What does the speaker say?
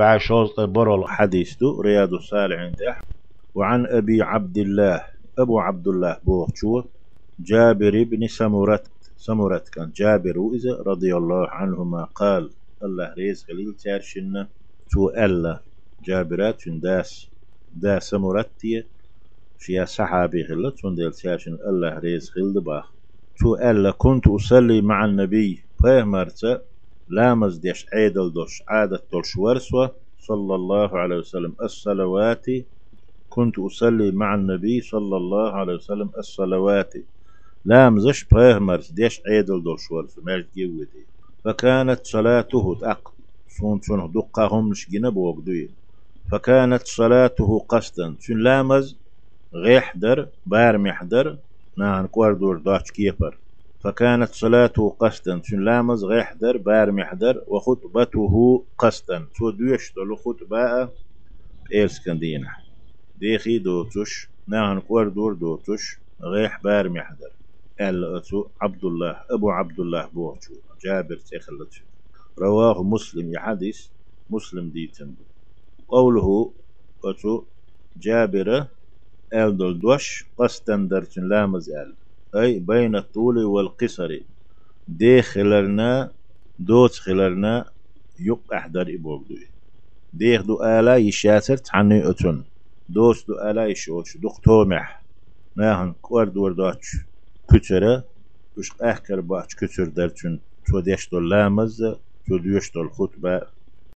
بعشوز برول حديث دو رياض الصالحين تح وعن أبي عبد الله أبو عبد الله بوغشو جابر بن سمرت سمرت كان جابر وإذا رضي الله عنهما قال الله ريز قليل تارشنا تو ألا. جابرات داس. دا سمرتية شيا صحابي خلت ديل تارشن الله ريز خلد باخ تو ألا كنت أصلي مع النبي فهمرت لامز ديش عيدل دوش عادة دولش ورسوة صلى الله عليه وسلم. الصلوات كنت أصلي مع النبي صلى الله عليه وسلم. الصلوات لامزش فهمرت ديش عيدل دوش ورسوة ماش جيوتي فكانت صلاته تأق. سون سون دقهم مش جنب وقدوي فكانت صلاته قصدا. سن لامز غيح در بار محدر نان كوردور داش كيبر. فكانت صلاته قصدا. سن لامز؟ غيحدر بار محدر وخطبته قصدا. سو دوش دلو خطباء إيرسكندين ديخي دوتش نان كوردور دوتش غيح بار محدر قال عبد الله أبو عبد الله بوچو جابر تخلت رواه مسلم يحدث مسلم ديتن. قوله أتو جابر أل دوش قصدا درتن لامز؟ أل. أي بين الطول والقصر. دي خلرنا دوت خلرنا يق أحضر إبوغدوي ديخ دو آلا يشاتر عني أتون. دوس دو آلا يشوش دوق تومح ناهن كور دور دوش كترة. وش أحكر باش كتر درتون تو ديش دو لامز تو ديش دو الخطبة.